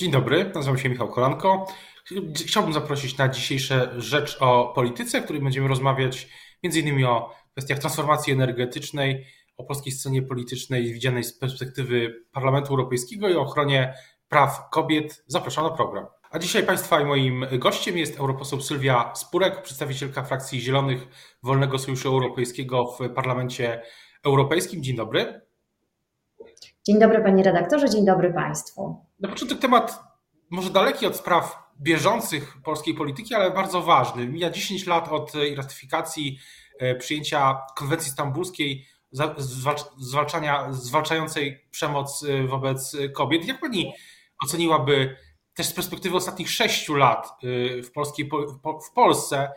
Dzień dobry, nazywam się Michał Kolanko. Chciałbym zaprosić na dzisiejsze Rzecz o Polityce, w której będziemy rozmawiać m.in. o kwestiach transformacji energetycznej, o polskiej scenie politycznej widzianej z perspektywy Parlamentu Europejskiego i o ochronie praw kobiet. Zapraszam na program. A dzisiaj Państwa i moim gościem jest europoseł Sylwia Spurek, przedstawicielka frakcji Zielonych Wolnego Sojuszu Europejskiego w Parlamencie Europejskim. Dzień dobry. Dzień dobry panie redaktorze, dzień dobry państwu. Na początek temat może daleki od spraw bieżących polskiej polityki, ale bardzo ważny. Mija 10 lat od ratyfikacji e, przyjęcia konwencji stambulskiej zwalczania, zwalczającej przemoc e, wobec kobiet. Jak pani oceniłaby też z perspektywy ostatnich sześciu lat e, w, polskiej, w Polsce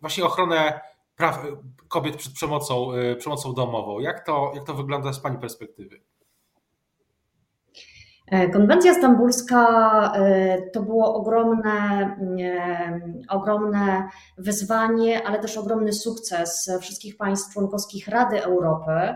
właśnie ochronę praw kobiet przed przemocą, przemocą domową? Jak to, jak to wygląda z pani perspektywy? E, konwencja stambulska e, to było ogromne, e, ogromne wyzwanie, ale też ogromny sukces wszystkich państw członkowskich Rady Europy.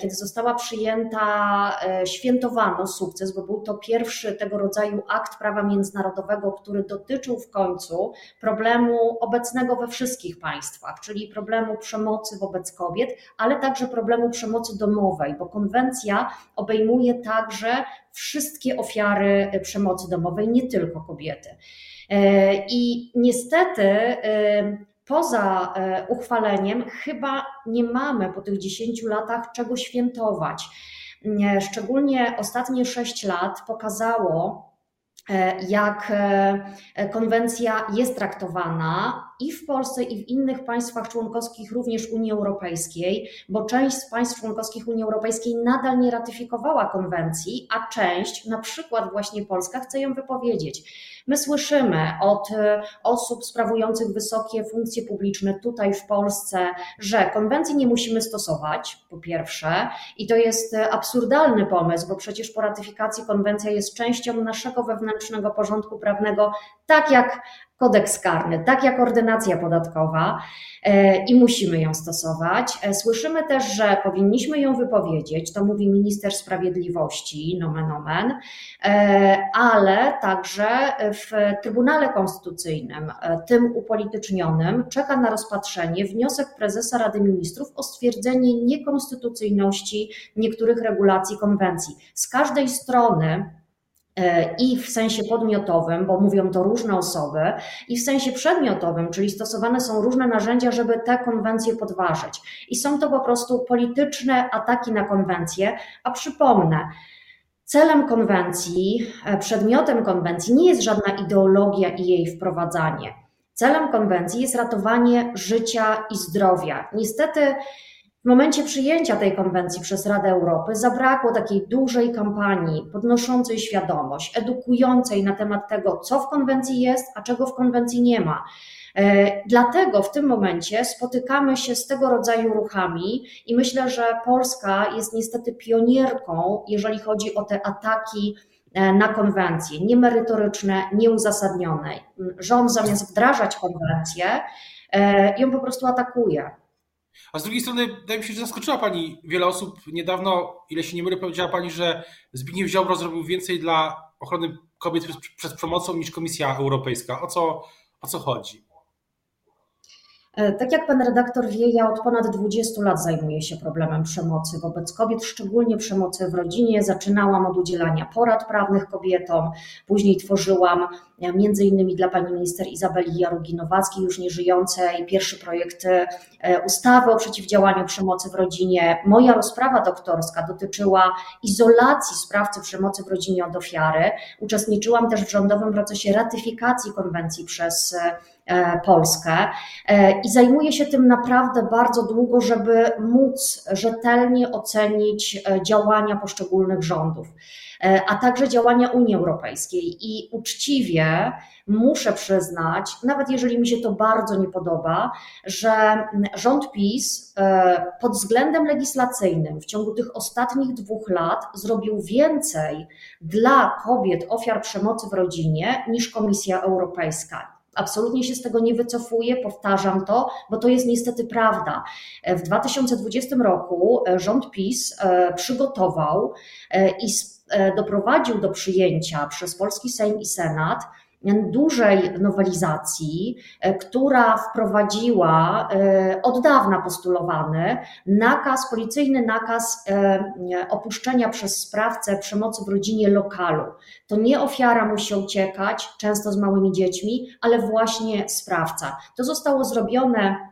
Kiedy została przyjęta, świętowano sukces, bo był to pierwszy tego rodzaju akt prawa międzynarodowego, który dotyczył w końcu problemu obecnego we wszystkich państwach, czyli problemu przemocy wobec kobiet, ale także problemu przemocy domowej, bo konwencja obejmuje także wszystkie ofiary e, przemocy domowej, nie tylko kobiety. E, I niestety e, poza uchwaleniem chyba nie mamy po tych 10 latach czego świętować. Szczególnie ostatnie 6 lat pokazało, jak konwencja jest traktowana i w Polsce, i w innych państwach członkowskich, również Unii Europejskiej, bo część z państw członkowskich Unii Europejskiej nadal nie ratyfikowała konwencji, a część, na przykład właśnie Polska, chce ją wypowiedzieć. My słyszymy od e, osób sprawujących wysokie funkcje publiczne tutaj w Polsce, że konwencji nie musimy stosować, po pierwsze, i to jest absurdalny pomysł, bo przecież po ratyfikacji konwencja jest częścią naszego wewnętrznego porządku prawnego, tak jak kodeks karny, tak jak ordynacja podatkowa e, i musimy ją stosować. E, słyszymy też, że powinniśmy ją wypowiedzieć, to mówi minister sprawiedliwości, nomen omen, e, ale także w Trybunale Konstytucyjnym, tym upolitycznionym, czeka na rozpatrzenie wniosek prezesa Rady Ministrów o stwierdzenie niekonstytucyjności niektórych regulacji konwencji. Z każdej strony i w sensie podmiotowym, bo mówią to różne osoby, i w sensie przedmiotowym, czyli stosowane są różne narzędzia, żeby te konwencje podważyć. I są to po prostu polityczne ataki na konwencje, a przypomnę, celem konwencji, e, przedmiotem konwencji nie jest żadna ideologia i jej wprowadzanie. Celem konwencji jest ratowanie życia i zdrowia. Niestety, w momencie przyjęcia tej konwencji przez Radę Europy zabrakło takiej dużej kampanii podnoszącej świadomość, edukującej na temat tego, co w konwencji jest, a czego w konwencji nie ma. E, dlatego w tym momencie spotykamy się z tego rodzaju ruchami i myślę, że Polska jest niestety pionierką, jeżeli chodzi o te ataki e, na konwencję, niemerytoryczne, nieuzasadnione. Rząd zamiast wdrażać konwencję, e, ją po prostu atakuje. A z drugiej strony, wydaje mi się, że zaskoczyła Pani wiele osób. Niedawno, ile się nie mylę, powiedziała Pani, że Zbigniew Ziobro zrobił więcej dla ochrony kobiet przed przemocą niż Komisja Europejska. O co, o co chodzi? E, tak jak pan redaktor wie, ja od ponad 20 lat zajmuję się problemem przemocy wobec kobiet, szczególnie przemocy w rodzinie. Zaczynałam od udzielania porad prawnych kobietom, później tworzyłam e, między innymi dla pani minister Izabeli Jarugi-Nowackiej, już nieżyjącej, pierwszy projekt e, ustawy o przeciwdziałaniu przemocy w rodzinie. Moja rozprawa doktorska dotyczyła izolacji sprawcy przemocy w rodzinie od ofiary. Uczestniczyłam też w rządowym procesie ratyfikacji konwencji przez Polskę e, i zajmuję się tym naprawdę bardzo długo, żeby móc rzetelnie ocenić e, działania poszczególnych rządów, a także działania Unii Europejskiej. I uczciwie muszę przyznać, nawet jeżeli mi się to bardzo nie podoba, że rząd PiS pod względem legislacyjnym w ciągu tych ostatnich dwóch lat zrobił więcej dla kobiet ofiar przemocy w rodzinie niż Komisja Europejska. Absolutnie się z tego nie wycofuję, powtarzam to, bo to jest niestety prawda. W 2020 roku e, rząd PiS e, przygotował e, i doprowadził do przyjęcia przez polski Sejm i Senat dużej nowelizacji, e, która wprowadziła e, od dawna postulowany nakaz, policyjny nakaz e, opuszczenia przez sprawcę przemocy w rodzinie lokalu. To nie ofiara musi uciekać, często z małymi dziećmi, ale właśnie sprawca. To zostało zrobione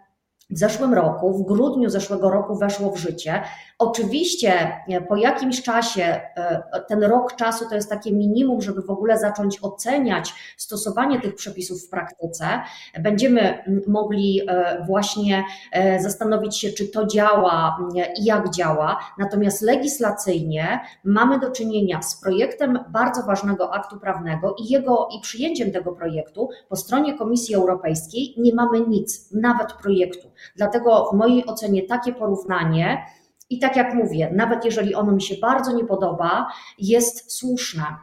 w zeszłym roku, w grudniu zeszłego roku weszło w życie. Oczywiście e, po jakimś czasie, e, ten rok czasu to jest takie minimum, żeby w ogóle zacząć oceniać stosowanie tych przepisów w praktyce. Będziemy mogli e, właśnie zastanowić się, czy to działa i jak działa. Natomiast legislacyjnie mamy do czynienia z projektem bardzo ważnego aktu prawnego i jego i przyjęciem tego projektu po stronie Komisji Europejskiej nie mamy nic, nawet projektu. Dlatego w mojej ocenie takie porównanie i tak jak mówię, nawet jeżeli ono mi się bardzo nie podoba, jest słuszne.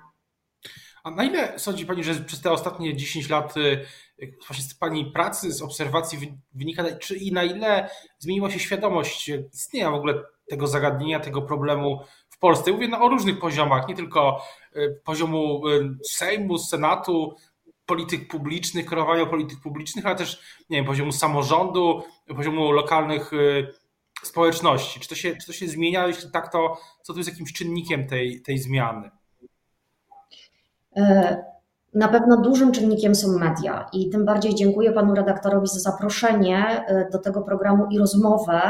A na ile sądzi Pani, że przez te ostatnie 10 lat y, właśnie z Pani pracy, z obserwacji wynika, czy i na ile zmieniła się świadomość istnienia w ogóle tego zagadnienia, tego problemu w Polsce? Mówię no, o różnych poziomach, nie tylko y, poziomu y, Sejmu, Senatu, polityk publicznych, kreowania polityk publicznych, ale też nie wiem, poziomu samorządu, poziomu lokalnych społeczności? Czy to się, czy to się zmienia? Jeśli tak, to co tu jest jakimś czynnikiem tej, tej zmiany? E, na pewno dużym czynnikiem są media i tym bardziej dziękuję panu redaktorowi za zaproszenie e, do tego programu i rozmowę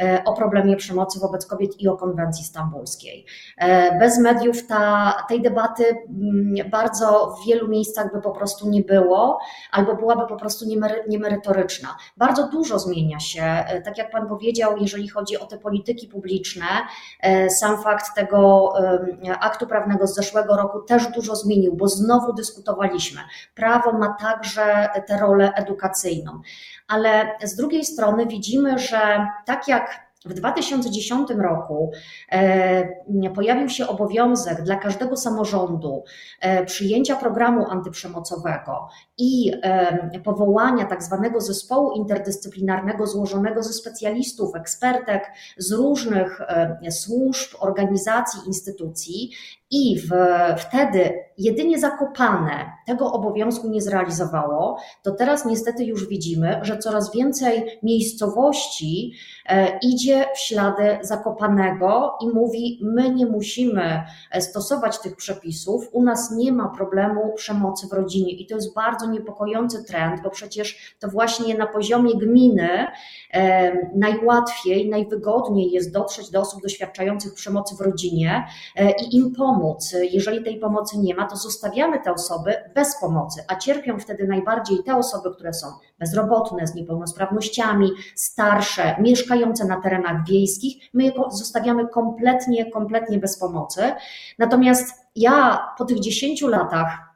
e, o problemie przemocy wobec kobiet i o konwencji stambulskiej. E, bez mediów ta, tej debaty mm, bardzo w wielu miejscach by po prostu nie było, albo byłaby po prostu niemerytoryczna. Bardzo dużo zmienia się, tak jak pan powiedział, jeżeli chodzi o te polityki publiczne. Sam fakt tego aktu prawnego z zeszłego roku też dużo zmienił, bo znowu dyskutowaliśmy Prawo ma także tę rolę edukacyjną, ale z drugiej strony widzimy, że tak jak w 2010 roku e, pojawił się obowiązek dla każdego samorządu e, przyjęcia programu antyprzemocowego i e, powołania tak zwanego zespołu interdyscyplinarnego złożonego ze specjalistów, ekspertek z różnych służb, organizacji, instytucji. I w, wtedy jedynie Zakopane tego obowiązku nie zrealizowało, to teraz niestety już widzimy, że coraz więcej miejscowości idzie idzie w ślady Zakopanego i mówi: My nie musimy e, stosować tych przepisów, u nas nie ma problemu przemocy w rodzinie. I to jest bardzo niepokojący trend, bo przecież to właśnie na poziomie gminy e, najłatwiej, najwygodniej jest dotrzeć do osób doświadczających przemocy w rodzinie e, i im pomóc. Jeżeli tej pomocy nie ma, to zostawiamy te osoby bez pomocy, a cierpią wtedy najbardziej te osoby, które są bezrobotne, z niepełnosprawnościami, starsze, mieszkające na terenach wiejskich, my je zostawiamy kompletnie, kompletnie bez pomocy. Natomiast ja po tych 10 latach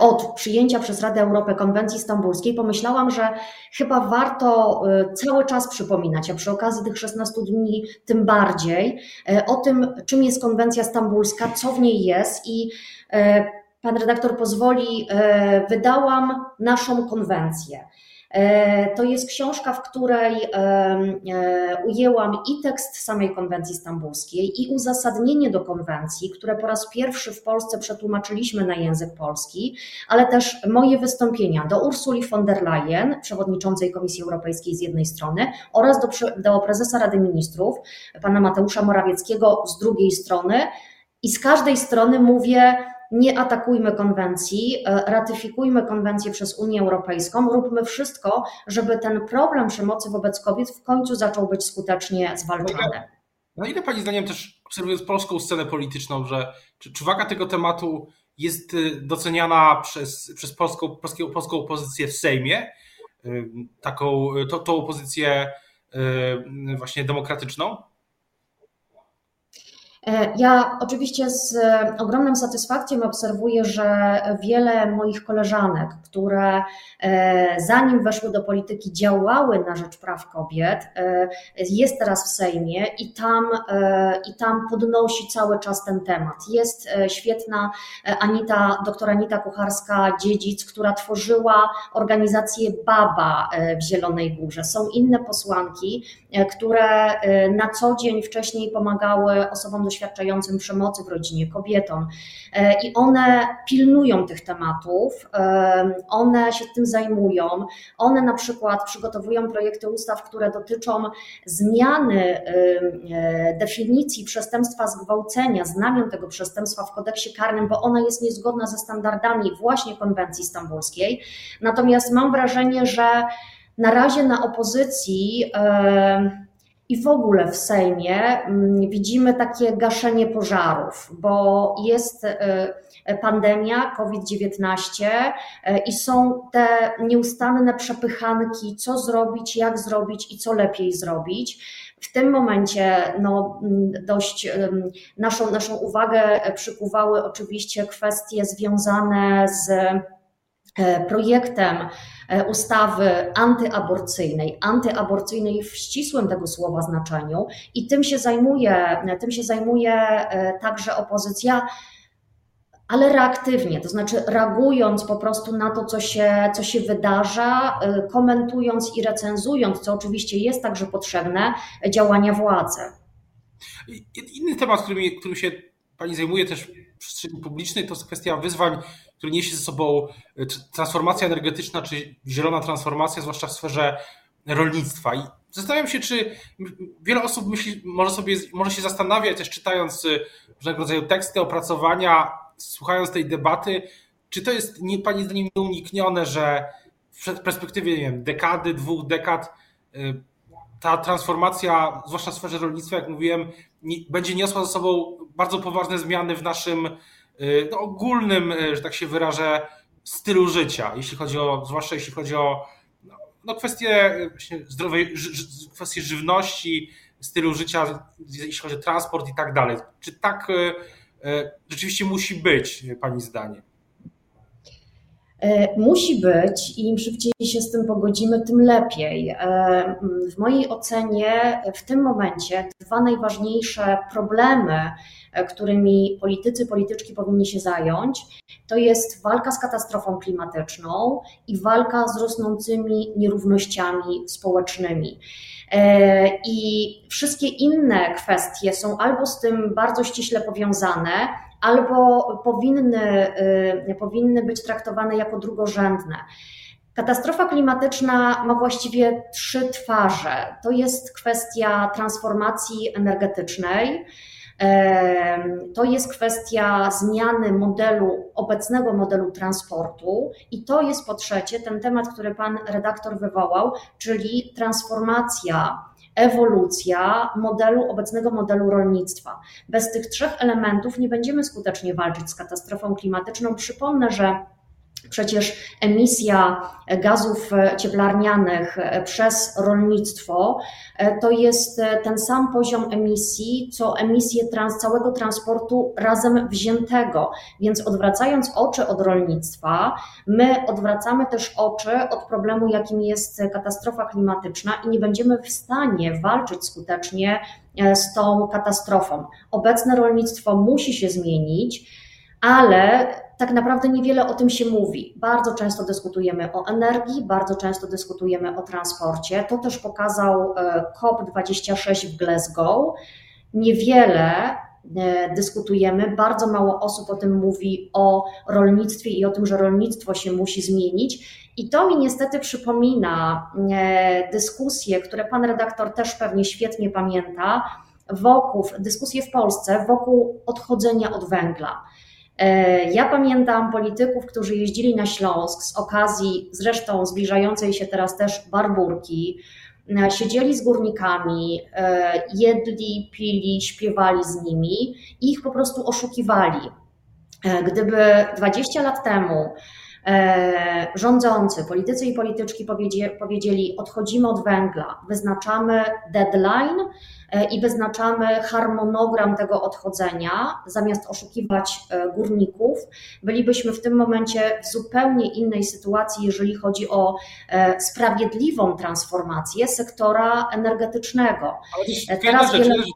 od przyjęcia przez Radę Europy konwencji stambulskiej pomyślałam, że chyba warto e, cały czas przypominać, a przy okazji tych 16 dni tym bardziej, e, o tym, czym jest konwencja stambulska, co w niej jest i pan redaktor pozwoli, wydałam naszą konwencję. E, to jest książka, w której e, ujęłam i tekst samej konwencji stambulskiej, i uzasadnienie do konwencji, które po raz pierwszy w Polsce przetłumaczyliśmy na język polski, ale też moje wystąpienia do Ursuli von der Leyen, przewodniczącej Komisji Europejskiej z jednej strony, oraz do, do prezesa Rady Ministrów, pana Mateusza Morawieckiego z drugiej strony. I z każdej strony mówię, nie atakujmy konwencji, e, ratyfikujmy konwencję przez Unię Europejską, róbmy wszystko, żeby ten problem przemocy wobec kobiet w końcu zaczął być skutecznie zwalczany. Na ile Pani zdaniem też obserwując polską scenę polityczną, że czy, czy waga tego tematu jest y, doceniana przez, przez polską, polską, polską opozycję w Sejmie, y, taką y, to, tą opozycję właśnie demokratyczną? E, ja oczywiście z e, ogromną satysfakcją obserwuję, że wiele moich koleżanek, które e, zanim weszły do polityki działały na rzecz praw kobiet, jest teraz w Sejmie i tam, i tam podnosi cały czas ten temat. Jest świetna Anita, doktor Anita Kucharska-Dziedzic, która tworzyła organizację BABA w Zielonej Górze. Są inne posłanki, które na co dzień wcześniej pomagały osobom do doświadczającym przemocy w rodzinie, kobietom. I one pilnują tych tematów, one się tym zajmują. One na przykład przygotowują projekty ustaw, które dotyczą zmiany definicji przestępstwa zgwałcenia, znamion tego przestępstwa w kodeksie karnym, bo ona jest niezgodna ze standardami właśnie konwencji stambulskiej. Natomiast mam wrażenie, że na razie na opozycji i w ogóle w Sejmie mm, widzimy takie gaszenie pożarów, bo jest e, pandemia COVID-19 e, i są te nieustanne przepychanki, co zrobić, jak zrobić i co lepiej zrobić. W tym momencie no, mm, dość naszą, naszą uwagę przykuwały oczywiście kwestie związane z projektem E, ustawy antyaborcyjnej, antyaborcyjnej w ścisłym tego słowa znaczeniu i tym się zajmuje, tym się zajmuje e, także opozycja ale reaktywnie, to znaczy reagując po prostu na to, co się, co się wydarza, e, komentując i recenzując, co oczywiście jest także potrzebne, działania władzy. Inny temat, którym, którym się Pani zajmuje też przestrzeni publicznej, to jest kwestia wyzwań który niesie ze sobą e, transformacja energetyczna, czy zielona transformacja, zwłaszcza w sferze rolnictwa. I zastanawiam się, czy wiele osób myśli, może sobie może się zastanawiać, też czytając e, różnego rodzaju teksty, opracowania, słuchając tej debaty, czy to jest nie, Pani zdaniem nieuniknione, że w perspektywie nie wiem, dekady, dwóch dekad e, ta transformacja, zwłaszcza w sferze rolnictwa, jak mówiłem, nie, będzie niosła ze sobą bardzo poważne zmiany w naszym Y, no, ogólnym, y, że tak się wyrażę, stylu życia, jeśli chodzi o, zwłaszcza jeśli chodzi o no, no kwestie zdrowej, kwestie żywności, stylu życia, jeśli chodzi o transport i tak dalej. Czy tak y, rzeczywiście musi być, Pani zdaniem? E, musi być i im szybciej się z tym pogodzimy, tym lepiej. E, w mojej ocenie w tym momencie dwa najważniejsze problemy, e, którymi politycy, polityczki powinni się zająć, to jest walka z katastrofą klimatyczną i walka z rosnącymi nierównościami społecznymi. I wszystkie inne kwestie są albo z tym bardzo ściśle powiązane, albo powinny, y, powinny być traktowane jako drugorzędne. Katastrofa klimatyczna ma właściwie trzy twarze. To jest kwestia transformacji energetycznej, to jest kwestia zmiany modelu, obecnego modelu transportu, i to jest po trzecie ten temat, który pan redaktor wywołał, czyli transformacja ewolucja modelu, obecnego modelu rolnictwa. Bez tych trzech elementów nie będziemy skutecznie walczyć z katastrofą klimatyczną. Przypomnę, że Przecież emisja gazów cieplarnianych przez rolnictwo e, to jest ten sam poziom emisji, co emisje trans, całego transportu razem wziętego. Więc odwracając oczy od rolnictwa, my odwracamy też oczy od problemu, jakim jest katastrofa klimatyczna i nie będziemy w stanie walczyć skutecznie e, z tą katastrofą. Obecne rolnictwo musi się zmienić, ale tak naprawdę niewiele o tym się mówi. Bardzo często dyskutujemy o energii, bardzo często dyskutujemy o transporcie. To też pokazał e, COP26 w Glasgow. Niewiele e, dyskutujemy, bardzo mało osób o tym mówi o rolnictwie i o tym, że rolnictwo się musi zmienić. I to mi niestety przypomina e, dyskusje, które pan redaktor też pewnie świetnie pamięta, wokół, dyskusje w Polsce wokół odchodzenia od węgla. E, ja pamiętam polityków, którzy jeździli na Śląsk z okazji zresztą zbliżającej się teraz też barburki, e, siedzieli z górnikami, e, jedli, pili, śpiewali z nimi i ich po prostu oszukiwali. Gdyby 20 lat temu rządzący, politycy i polityczki powiedzieli: odchodzimy od węgla, wyznaczamy deadline, E, i wyznaczamy harmonogram tego odchodzenia, zamiast oszukiwać e, górników, bylibyśmy w tym momencie w zupełnie innej sytuacji, jeżeli chodzi o e, sprawiedliwą transformację sektora energetycznego. Ale Teraz jedna, rzecz,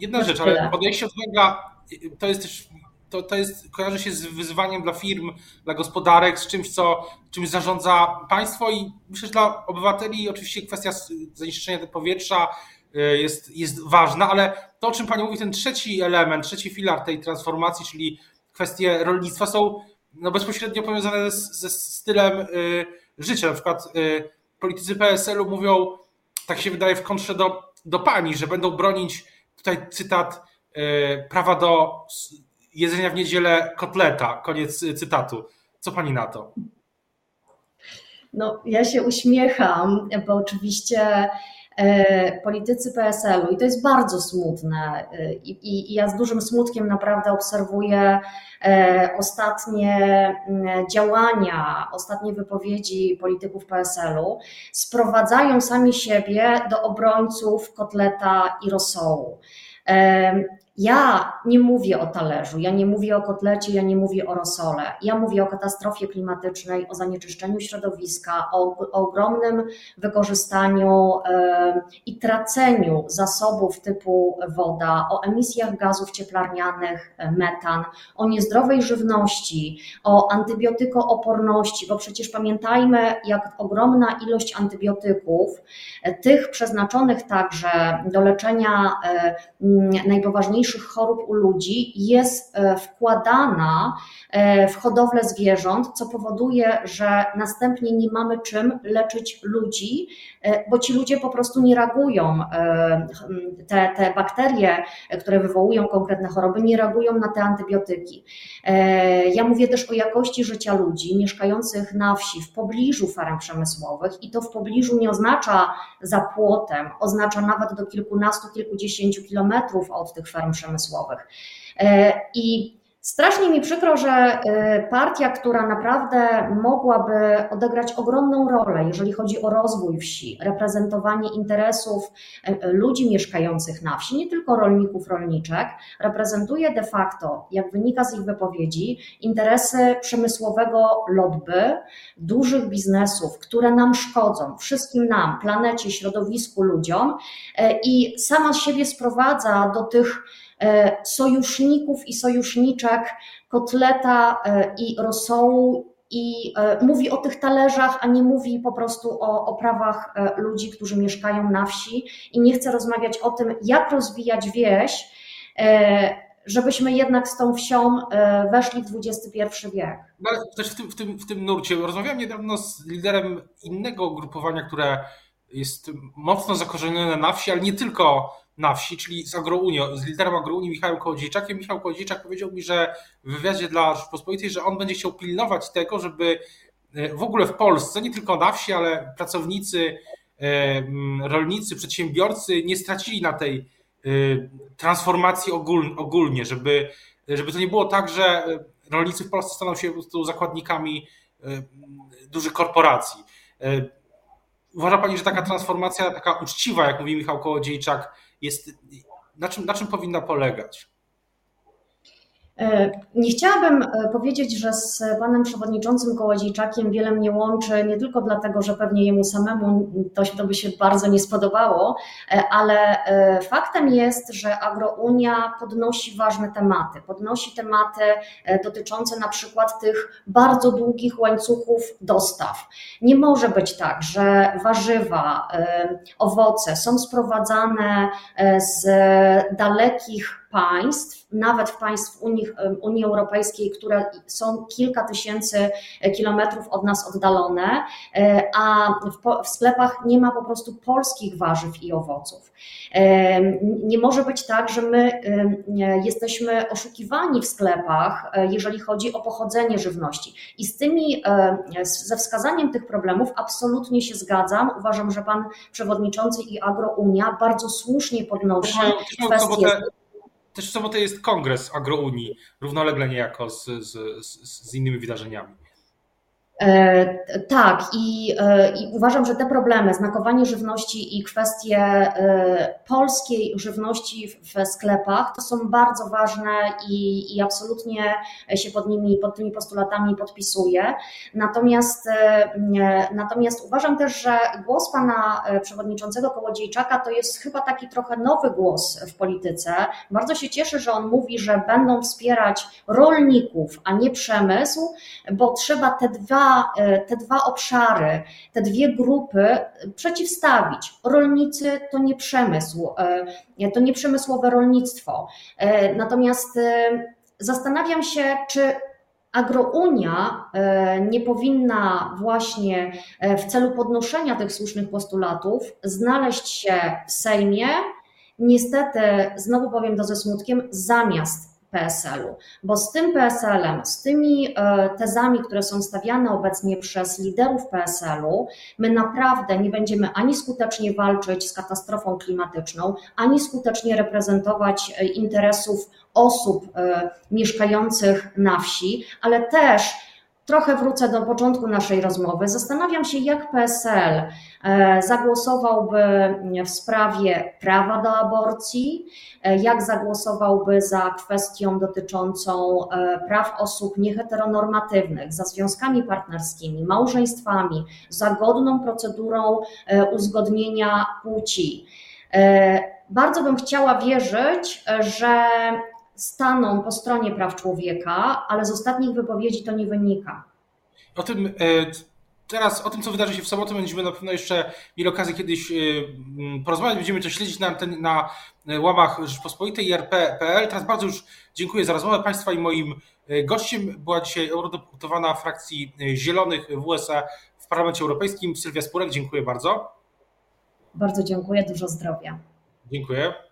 jedna rzecz, ale podejście od węgla to jest też to, to jest, kojarzy się z wyzwaniem dla firm, dla gospodarek, z czymś, co czymś zarządza państwo i myślę, że dla obywateli oczywiście kwestia zanieczyszczenia powietrza, jest, jest ważna, ale to, o czym Pani mówi, ten trzeci element, trzeci filar tej transformacji, czyli kwestie rolnictwa, są no, bezpośrednio powiązane ze, ze stylem życia. Na przykład politycy PSL-u mówią, tak się wydaje, w kontrze do, do Pani, że będą bronić, tutaj cytat, prawa do jedzenia w niedzielę kotleta. Koniec cytatu. Co pani na to? No, ja się uśmiecham, bo oczywiście e, politycy PSL-u i to jest bardzo smutne e, i, i, i, ja z dużym smutkiem naprawdę obserwuję e, ostatnie działania, ostatnie wypowiedzi polityków PSL-u, sprowadzają sami siebie do obrońców kotleta i rosołu. Ja nie mówię o talerzu, ja nie mówię o kotlecie, ja nie mówię o rosole. Ja mówię o katastrofie klimatycznej, o zanieczyszczeniu środowiska, o, o ogromnym wykorzystaniu e, i traceniu zasobów typu woda, o emisjach gazów cieplarnianych, e, metan, o niezdrowej żywności, o antybiotykooporności, bo przecież pamiętajmy, jak ogromna ilość antybiotyków, e, tych przeznaczonych także do leczenia najpoważniejszych chorób u ludzi jest e, wkładana e, w hodowlę zwierząt, co powoduje, że następnie nie mamy czym leczyć ludzi, e, bo ci ludzie po prostu nie reagują. Te, te bakterie, które wywołują konkretne choroby, nie reagują na te antybiotyki. Ja mówię też o jakości życia ludzi mieszkających na wsi, w pobliżu farm przemysłowych i to w pobliżu nie oznacza za płotem, oznacza nawet do kilkunastu, kilkudziesięciu kilometrów od tych farm przemysłowych. E, I Strasznie mi przykro, że e, partia, która naprawdę mogłaby odegrać ogromną rolę, jeżeli chodzi o rozwój wsi, reprezentowanie interesów e, ludzi mieszkających na wsi, nie tylko rolników, rolniczek, reprezentuje de facto, jak wynika z ich wypowiedzi, interesy przemysłowego lobby, dużych biznesów, które nam szkodzą, wszystkim nam, planecie, środowisku, ludziom i sama siebie sprowadza do tych sojuszników i sojuszniczek kotleta e, i rosołu i e, mówi o tych talerzach, a nie mówi po prostu o, o prawach ludzi, którzy mieszkają na wsi i nie chce rozmawiać o tym, jak rozwijać wieś, żebyśmy jednak z tą wsią weszli w XXI wiek. No, ale też w tym, w, tym, w tym nurcie. Rozmawiałem niedawno z liderem innego ugrupowania, które jest mocno zakorzenione na wsi, ale nie tylko na wsi, czyli z Agrounii, z liderem Agrounii Michałem Kołodziejczakiem. Michał Kołodziejczak powiedział mi, że w wywiadzie dla Rzeczpospolitej, że on będzie chciał pilnować tego, żeby e, w ogóle w Polsce, nie tylko na wsi, ale pracownicy, e, rolnicy, przedsiębiorcy nie stracili na tej e, transformacji ogólnie, żeby, żeby to nie było tak, że rolnicy w Polsce staną się po zakładnikami dużych korporacji. Uważa Pani, że taka transformacja, taka uczciwa, jak mówi Michał Kołodziejczak, jest, na czym, na czym powinna polegać? E, nie chciałabym e, powiedzieć, że z panem przewodniczącym Kołodziejczakiem wiele mnie łączy, nie tylko dlatego, że pewnie jemu samemu to, to by się bardzo nie spodobało, e, ale faktem jest, że Agrounia podnosi ważne tematy. Podnosi tematy dotyczące na przykład tych bardzo długich łańcuchów dostaw. Nie może być tak, że warzywa, owoce są sprowadzane z dalekich państw, nawet w państw Unii, Unii Europejskiej, które są kilka tysięcy kilometrów od nas oddalone, e, a w, w sklepach nie ma po prostu polskich warzyw i owoców. E, nie może być tak, że my jesteśmy oszukiwani w sklepach, e, jeżeli chodzi o pochodzenie żywności. I z tymi, ze wskazaniem tych problemów absolutnie się zgadzam. Uważam, że pan przewodniczący i Agrounia bardzo słusznie podnosi kwestię też w sobotę jest kongres Agrounii, równolegle niejako z, z, z, z innymi wydarzeniami. E, tak, i, e, i, uważam, że te problemy, znakowanie żywności i kwestie e, polskiej żywności w sklepach, to są bardzo ważne i, i absolutnie się pod nimi, pod tymi postulatami podpisuję. Natomiast, natomiast uważam też, że głos pana przewodniczącego Kołodziejczaka to jest chyba taki trochę nowy głos w polityce. Bardzo się cieszę, że on mówi, że będą wspierać rolników, a nie przemysł, bo trzeba te dwa dwa, te dwa obszary, te dwie grupy przeciwstawić. Rolnicy to nie przemysł, to nie przemysłowe rolnictwo. Natomiast zastanawiam się, czy Agrounia e, nie powinna właśnie e, w celu podnoszenia tych słusznych postulatów znaleźć się w Sejmie, niestety, znowu powiem to ze smutkiem, zamiast PSL-u, bo z tym PSL-em, z tymi e, tezami, które są stawiane obecnie przez liderów PSL-u, my naprawdę nie będziemy ani skutecznie walczyć z katastrofą klimatyczną, ani skutecznie reprezentować interesów osób e, mieszkających na wsi, ale też trochę wrócę do początku naszej rozmowy. Zastanawiam się, jak PSL e, zagłosowałby w sprawie prawa do aborcji, e, jak zagłosowałby za kwestią dotyczącą praw osób nieheteronormatywnych, za związkami partnerskimi, małżeństwami, za godną procedurą uzgodnienia płci. Bardzo bym chciała wierzyć, że staną po stronie praw człowieka, ale z ostatnich wypowiedzi to nie wynika. O tym e, teraz, o tym co wydarzy się w sobotę będziemy na pewno jeszcze mieli okazję kiedyś e, porozmawiać, będziemy to śledzić na, na łamach Rzeczpospolitej i RP.pl. Teraz bardzo już dziękuję za rozmowę Państwa i moim e, gościem była dzisiaj eurodeputowana frakcji Zielonych w USA w Parlamencie Europejskim Sylwia Spurek. Dziękuję bardzo. Bardzo dziękuję, dużo zdrowia. Dziękuję.